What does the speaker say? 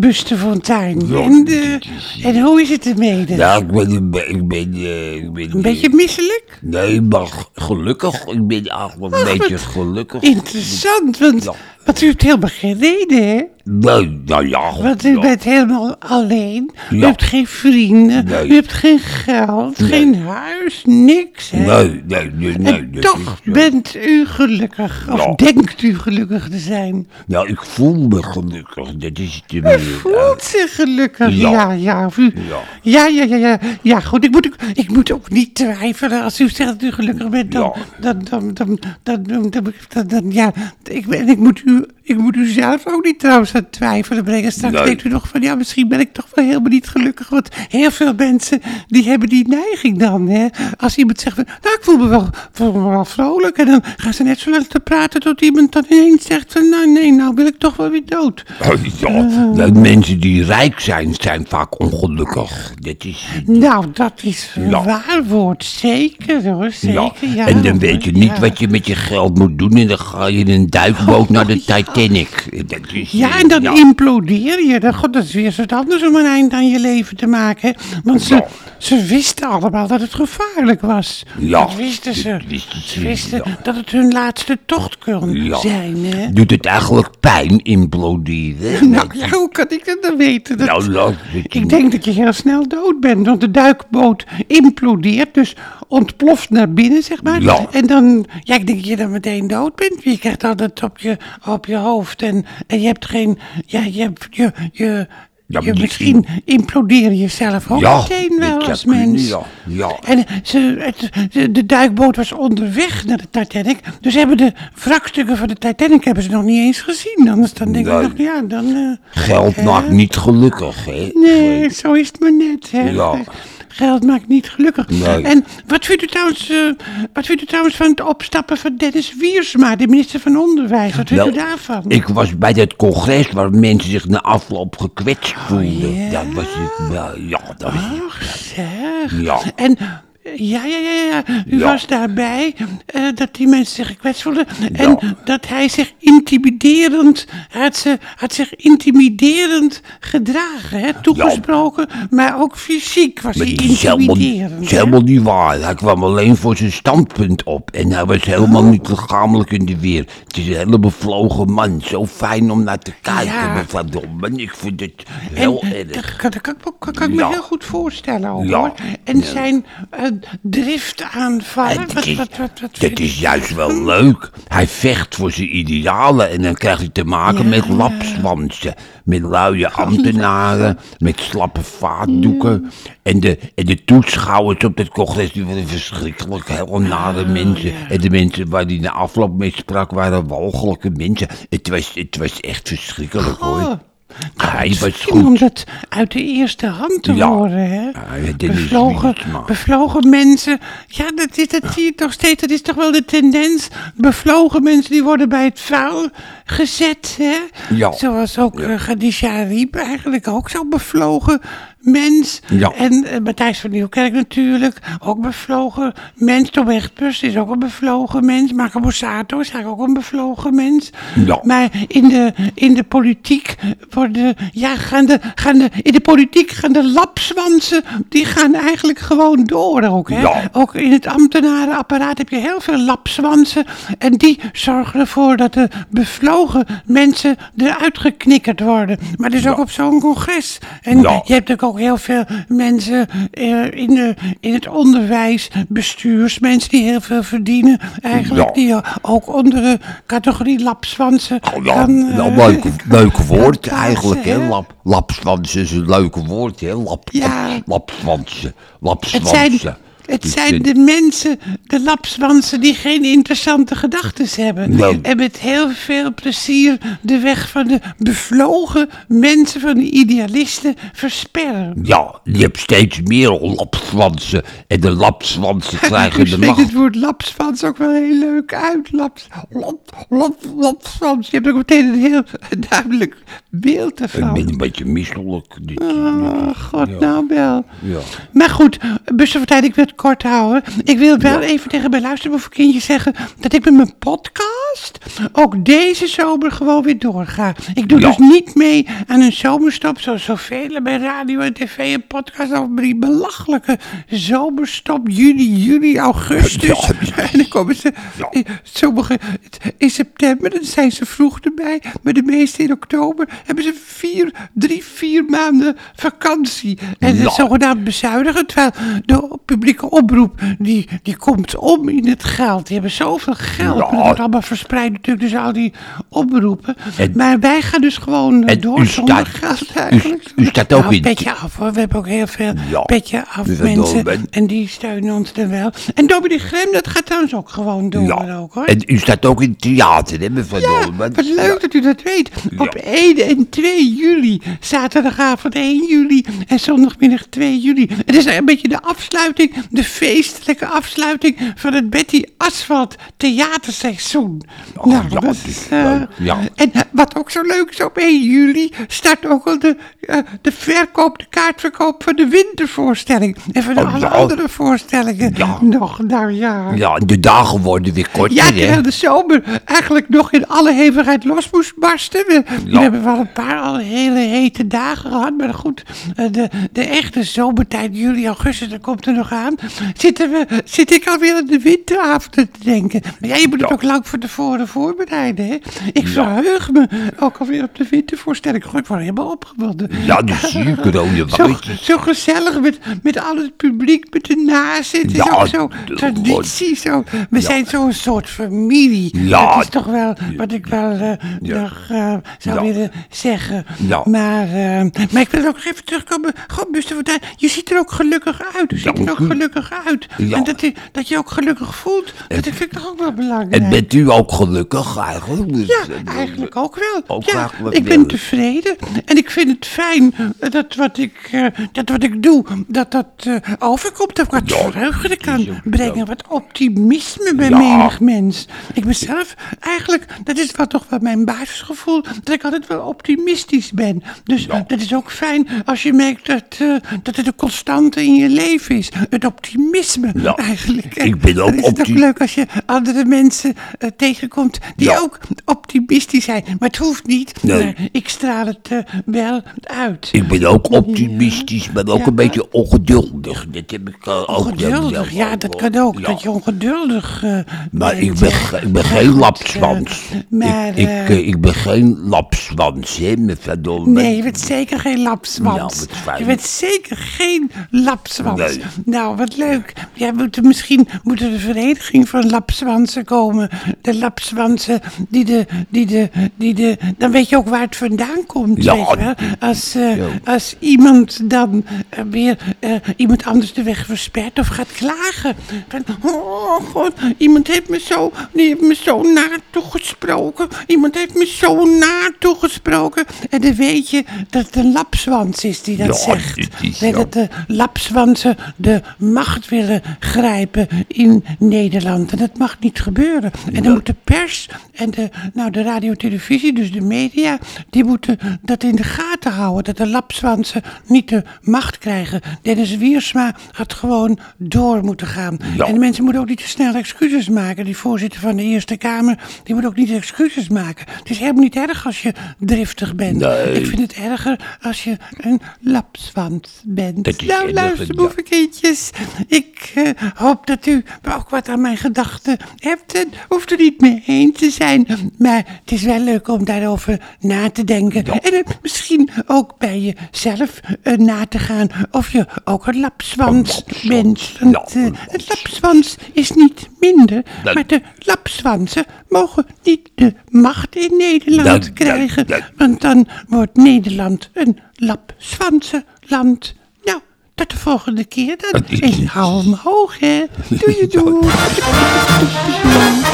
Busterfontein. Ja, en, eh, en hoe is het ermee? Ja, ik ben, ik ben, eh, ik ben Een beetje misselijk? Nee, maar gelukkig. Ik ben eigenlijk een Ach, beetje wat gelukkig. Interessant, want, Ja. want u hebt helemaal geen reden, hè? Nee, nou ja. goed, Want u ja. bent helemaal alleen. U hebt geen vrienden. Nee. U hebt geen geld, Nee. geen huis, niks, hè? Nee, nee, nee, nee. en toch is bent u gelukkig. Of Ja. denkt u gelukkig te zijn. Nou, ik voel me gelukkig. Dat is het meer. Voelt zich gelukkig. Ja. Ja, u, Ja. ja, ja, ja, ja. Goed. Ik moet, ook- ik moet ook niet twijfelen. Als u zegt dat u gelukkig bent, dan... Dan, dan, dan, dan, dan, dan, dan- dan- ja. Ik, ben- ik, moet u, ik moet u zelf ook niet trouwens aan twijfelen brengen. Straks Nee. denkt u nog van, ja, misschien ben ik toch wel helemaal niet gelukkig. Want heel veel mensen, die hebben die neiging dan, hè. Als iemand zegt van, nou, ik voel me wel, voel me wel vrolijk. En dan gaan ze net zo lang te praten tot iemand dan ineens zegt van, nou, nee, nou wil ik toch wel weer dood. Ja, de mensen die rijk zijn, zijn vaak ongelukkig. Dat is... Nou, dat is een Ja. waar woord. Zeker hoor, zeker. Ja, en dan weet je niet wat je met je geld moet doen. En dan ga je in een duikboot naar de Dat is, Ja, en dan ja. implodeer je. Dan, god, dat is weer zo anders om een eind aan je leven te maken. Want ze, ze wisten allemaal dat het gevaarlijk was. Ja, Dat wisten ze. dat wisten ze, wisten ja. dat het hun laatste tocht kon Ja. zijn. Hè? Doet het eigenlijk pijn, imploderen? Nou, ja, hoe kan ik dat dan weten? Dat, Nou, dat- Ik denk dat je heel snel dood bent, want de duikboot implodeert, dus ontploft naar binnen, zeg maar. Ja. En dan, ja, ik denk dat je dan meteen dood bent. Je krijgt altijd op je, op je hoofd en, en je hebt geen, ja, je hebt, je, je, Ja, je misschien implodeer je zelf ook Ja, meteen wel zou als mens. ja, ja. En ze, het, de, de duikboot was onderweg naar de Titanic, dus hebben de wrakstukken van de Titanic hebben ze nog niet eens gezien. Anders dan denk Nee. ik nog, ja, dan... eh, Geld maakt niet gelukkig, hè? Nee, zo is het maar net. Hè? Ja. Geld maakt niet gelukkig. Nee. En wat vindt, u trouwens, eh, wat vindt u trouwens van het opstappen van Dennis Wiersma, de minister van Onderwijs? Wat vindt Nou, u daarvan? Ik was bij dat congres waar mensen zich na afloop gekwetst voelden. Oh, ja? Dat was het, wel, ja, dat was het. Zeg. Ja. En ja, ja, ja, ja. U Ja. was daarbij eh, dat die mensen zich gekwetst voelden. Ja. En dat hij zich intimiderend, had, ze, had zich intimiderend gedragen, hè? Toegesproken, maar ook fysiek was Maar hij het is helemaal, intimiderend. is helemaal niet waar. Hij kwam alleen voor zijn standpunt op. En hij was helemaal Oh. niet lichamelijk in de weer. Het is een hele bevlogen man. Zo fijn om naar te kijken. Ik vind het heel En, erg. Dat kan, dat kan, ik me- kan, kan ik me Ja. heel goed voorstellen hoor. En zijn uh, driftaanvallen, En wat, dat is- wat, wat, wat Dat vind is je juist wel leuk. Hij vecht voor zijn idealen en dan krijg je te maken Ja, met lapswansen. Met luie ambtenaren, met slappe vaatdoeken. En, de, en de toeschouwers op dat congres, die waren verschrikkelijk, heel nare mensen. En de mensen waar hij na afloop mee sprak, waren walgelijke mensen. Het was, het was echt verschrikkelijk hoor. Oh. Hij was Misschien om goed. dat uit de eerste hand te Ja. horen, hè? Ja, Bevlogen, mensen. Ja, dat, is, dat zie je toch steeds. Dat is toch wel de tendens. Bevlogen mensen die worden bij het vuil gezet, hè? Ja. Zoals ook ja. Khadija Riep eigenlijk ook zo bevlogen mens. Ja. En eh, Matthijs van Nieuwkerk natuurlijk, ook bevlogen mens. Tom Echtbus is ook een bevlogen mens. Marco Borsato is eigenlijk ook een bevlogen mens. Ja. Maar in de, in de politiek worden, ja, gaan de, gaan de, in de politiek gaan de lapswansen, die gaan eigenlijk gewoon door ook, hè. Ja. Ook in het ambtenarenapparaat heb je heel veel lapswansen. En die zorgen ervoor dat de bevlogen mensen eruit geknikkerd worden. Maar dus ook op zo'n congres. En je hebt ook heel veel mensen eh, in, de, in het onderwijs, bestuursmensen die heel veel verdienen. Eigenlijk die ook onder de categorie lapswansen Oh, ja, gaan, eh, nou, leuk, leuk woord eigenlijk, hè? Lap, lapswansen is een leuk woord, hè? Lap, Ja. lapswansen. Het zijn de mensen, de lapswansen, die geen interessante gedachten hebben. En met heel veel plezier de weg van de bevlogen mensen, van de idealisten, versperren. Ja, je hebt steeds meer lapswansen. En de lapswansen krijgen de macht. het woord lapswans ook wel heel leuk uit. Laps, lap, lap, lapswans. Je hebt ook meteen een heel duidelijk beeld Ik ben een beetje misselijk. Dit, Oh, god, nou wel. Ja. Maar goed, Bussenvertijd, ik wil het kort houden. Ik wil wel even tegen mijn luisterboevenkindje zeggen dat ik met mijn podcast ook deze zomer gewoon weer doorga. Ik doe Ja. dus niet mee aan een zomerstop zoals zoveel bij radio en tv en podcast over die belachelijke zomerstop juni, juli, augustus. Ja. En dan komen ze Ja. sommige in september, dan zijn ze vroeg erbij, maar de meeste in oktober hebben ze vier, drie, vier maanden vakantie. En dat Ja. is zogenaamd bezuinigen, terwijl de publieke omroep, die, die komt om in het geld. Die hebben zoveel geld. Ja. Dat wordt allemaal verspreid natuurlijk, dus al die omroepen. En- maar wij gaan dus gewoon door u zonder staat- geld eigenlijk. u staat ook Nou, in- petje af hoor, we hebben ook heel veel Ja. petje af mensen. En die steunen ons dan wel. En Dominique Grem, dat gaat trouwens ook gewoon door Ja. ook hoor. En u staat ook in het theater, hè, mevrouw Ja, Dolman? wat leuk dat u dat weet. Op Ja. 1 en 2 juli, zaterdagavond 1 juli en zondagmiddag 2 juli. Het is een beetje de afsluiting, de feestelijke afsluiting van het Betty Asphalt theaterseizoen. Oh, nou, ja, dat is, eh, leuk, ja. En eh, wat ook zo leuk is, op 1 juli start ook al de, eh, de verkoop, de kaartverkoop van de wintervoorstelling. En van Oh, alle ja. andere voorstellingen Ja. nog. Nou ja. Ja, de dagen worden weer korter, Ja, terwijl de zomer eigenlijk nog in alle hevigheid los moest barsten. We, we hebben wel een paar al hele hete dagen gehad. Maar goed, eh, de, de echte zomertijd, juli, augustus, dat komt er nog aan. Zitten we, zit ik alweer aan de winteravonden te denken. Maar ja, je moet het Ja. ook lang van tevoren voorbereiden, hè. Ik verheug me ook alweer op de wintervoorstelling. Goh, ik word helemaal opgewonden. Ja, die zuurkroonen Zo, wijtjes. zo gezellig met, met al het publiek, met de nazit. Ja, ook zo de- traditie. Zo. We zijn zo'n soort familie. Ja. Dat is toch wel wat ik wel eh, nog eh, zou willen zeggen. Maar, eh, maar ik wil ook nog even terugkomen. God, Buster Fortuyn, je ziet er ook gelukkig uit. Je ziet er ook gelukkig uit. Ja. En dat je, dat je ook gelukkig voelt. Dat vind ik toch ook wel belangrijk. En bent u ook gelukkig eigenlijk? Dus, Ja, eh, eigenlijk ook wel. ook ja, ik ben tevreden. En ik vind het fijn eh, dat wat ik, eh, dat wat ik doe, dat dat overkomt. Dat ik wat Ja, vreugde kan brengen. Wat optimisme bij Ja. menig mens. Ik ben zelf eigenlijk, dat is wel toch wel mijn basisgevoel, dat ik altijd wel optimistisch ben. Dus Ja. dat is ook fijn als je merkt dat, eh, dat het een constante in je leven is. Het optimisme Ja. eigenlijk. Ik ben ook is het ook opti- leuk als je andere mensen eh, tegenkomt die Ja. ook optimistisch zijn. Maar het hoeft niet. Nee. Maar ik straal het eh, wel uit. Ik ben ook optimistisch, maar ook een beetje ongeduldig. Dat heb ik ook Ongeduldig, ja, dat kan ook. Dat je ongeduldig Maar ik ben, ik ben geen lapswans. maar, ik, ik, ik ben geen lapswans, Dolman. Nee, je bent zeker geen lapswans. Nou, je bent zeker geen lapswans. Nee. Nou, wat leuk. Ja, moet er misschien moet er een vereniging van lapswansen komen. De lapswansen die de, die de, die de... Dan weet je ook waar het vandaan komt, Ja. weet je wel. Als, eh, Ja. als iemand dan eh, weer eh, iemand anders de weg verspert of gaat klagen. Van, oh god, iemand heeft me zo, die heeft me zo naar toegesproken. Iemand heeft me zo naar toegesproken. En dan weet je dat het een lapswans is die dat Ja, zegt. is dat de lapswansen de macht willen grijpen in Nederland. En dat mag niet gebeuren. En dan moet de pers en de, nou, de radio televisie, dus de media, die moeten dat in de gaten houden. Dat de lapswansen niet de macht krijgen. Dennis Wiersma had gewoon door moeten gaan. Ja. En de mensen moeten ook niet te snel excuses maken. Die voorzitter van de Eerste Kamer, die moet ook niet excuses maken. Het is helemaal niet erg als je bent. Nee. Ik vind het erger als je een lapswans bent. Dat is nou, luister, boevenkindjes. Ik eh, hoop dat u ook wat aan mijn gedachten hebt. En hoeft er niet mee heen te zijn. Maar het is wel leuk om daarover na te denken. En misschien ook bij jezelf eh, na te gaan. Of je ook een lapswans, bent. Want eh, een lapswans is niet minder. Maar de lapswansen mogen niet de macht in Nederland krijgen. Want dan wordt Nederland een lapswansenland. Nou, tot de volgende keer dan. En hou hem hoog, hè. Doei, doei.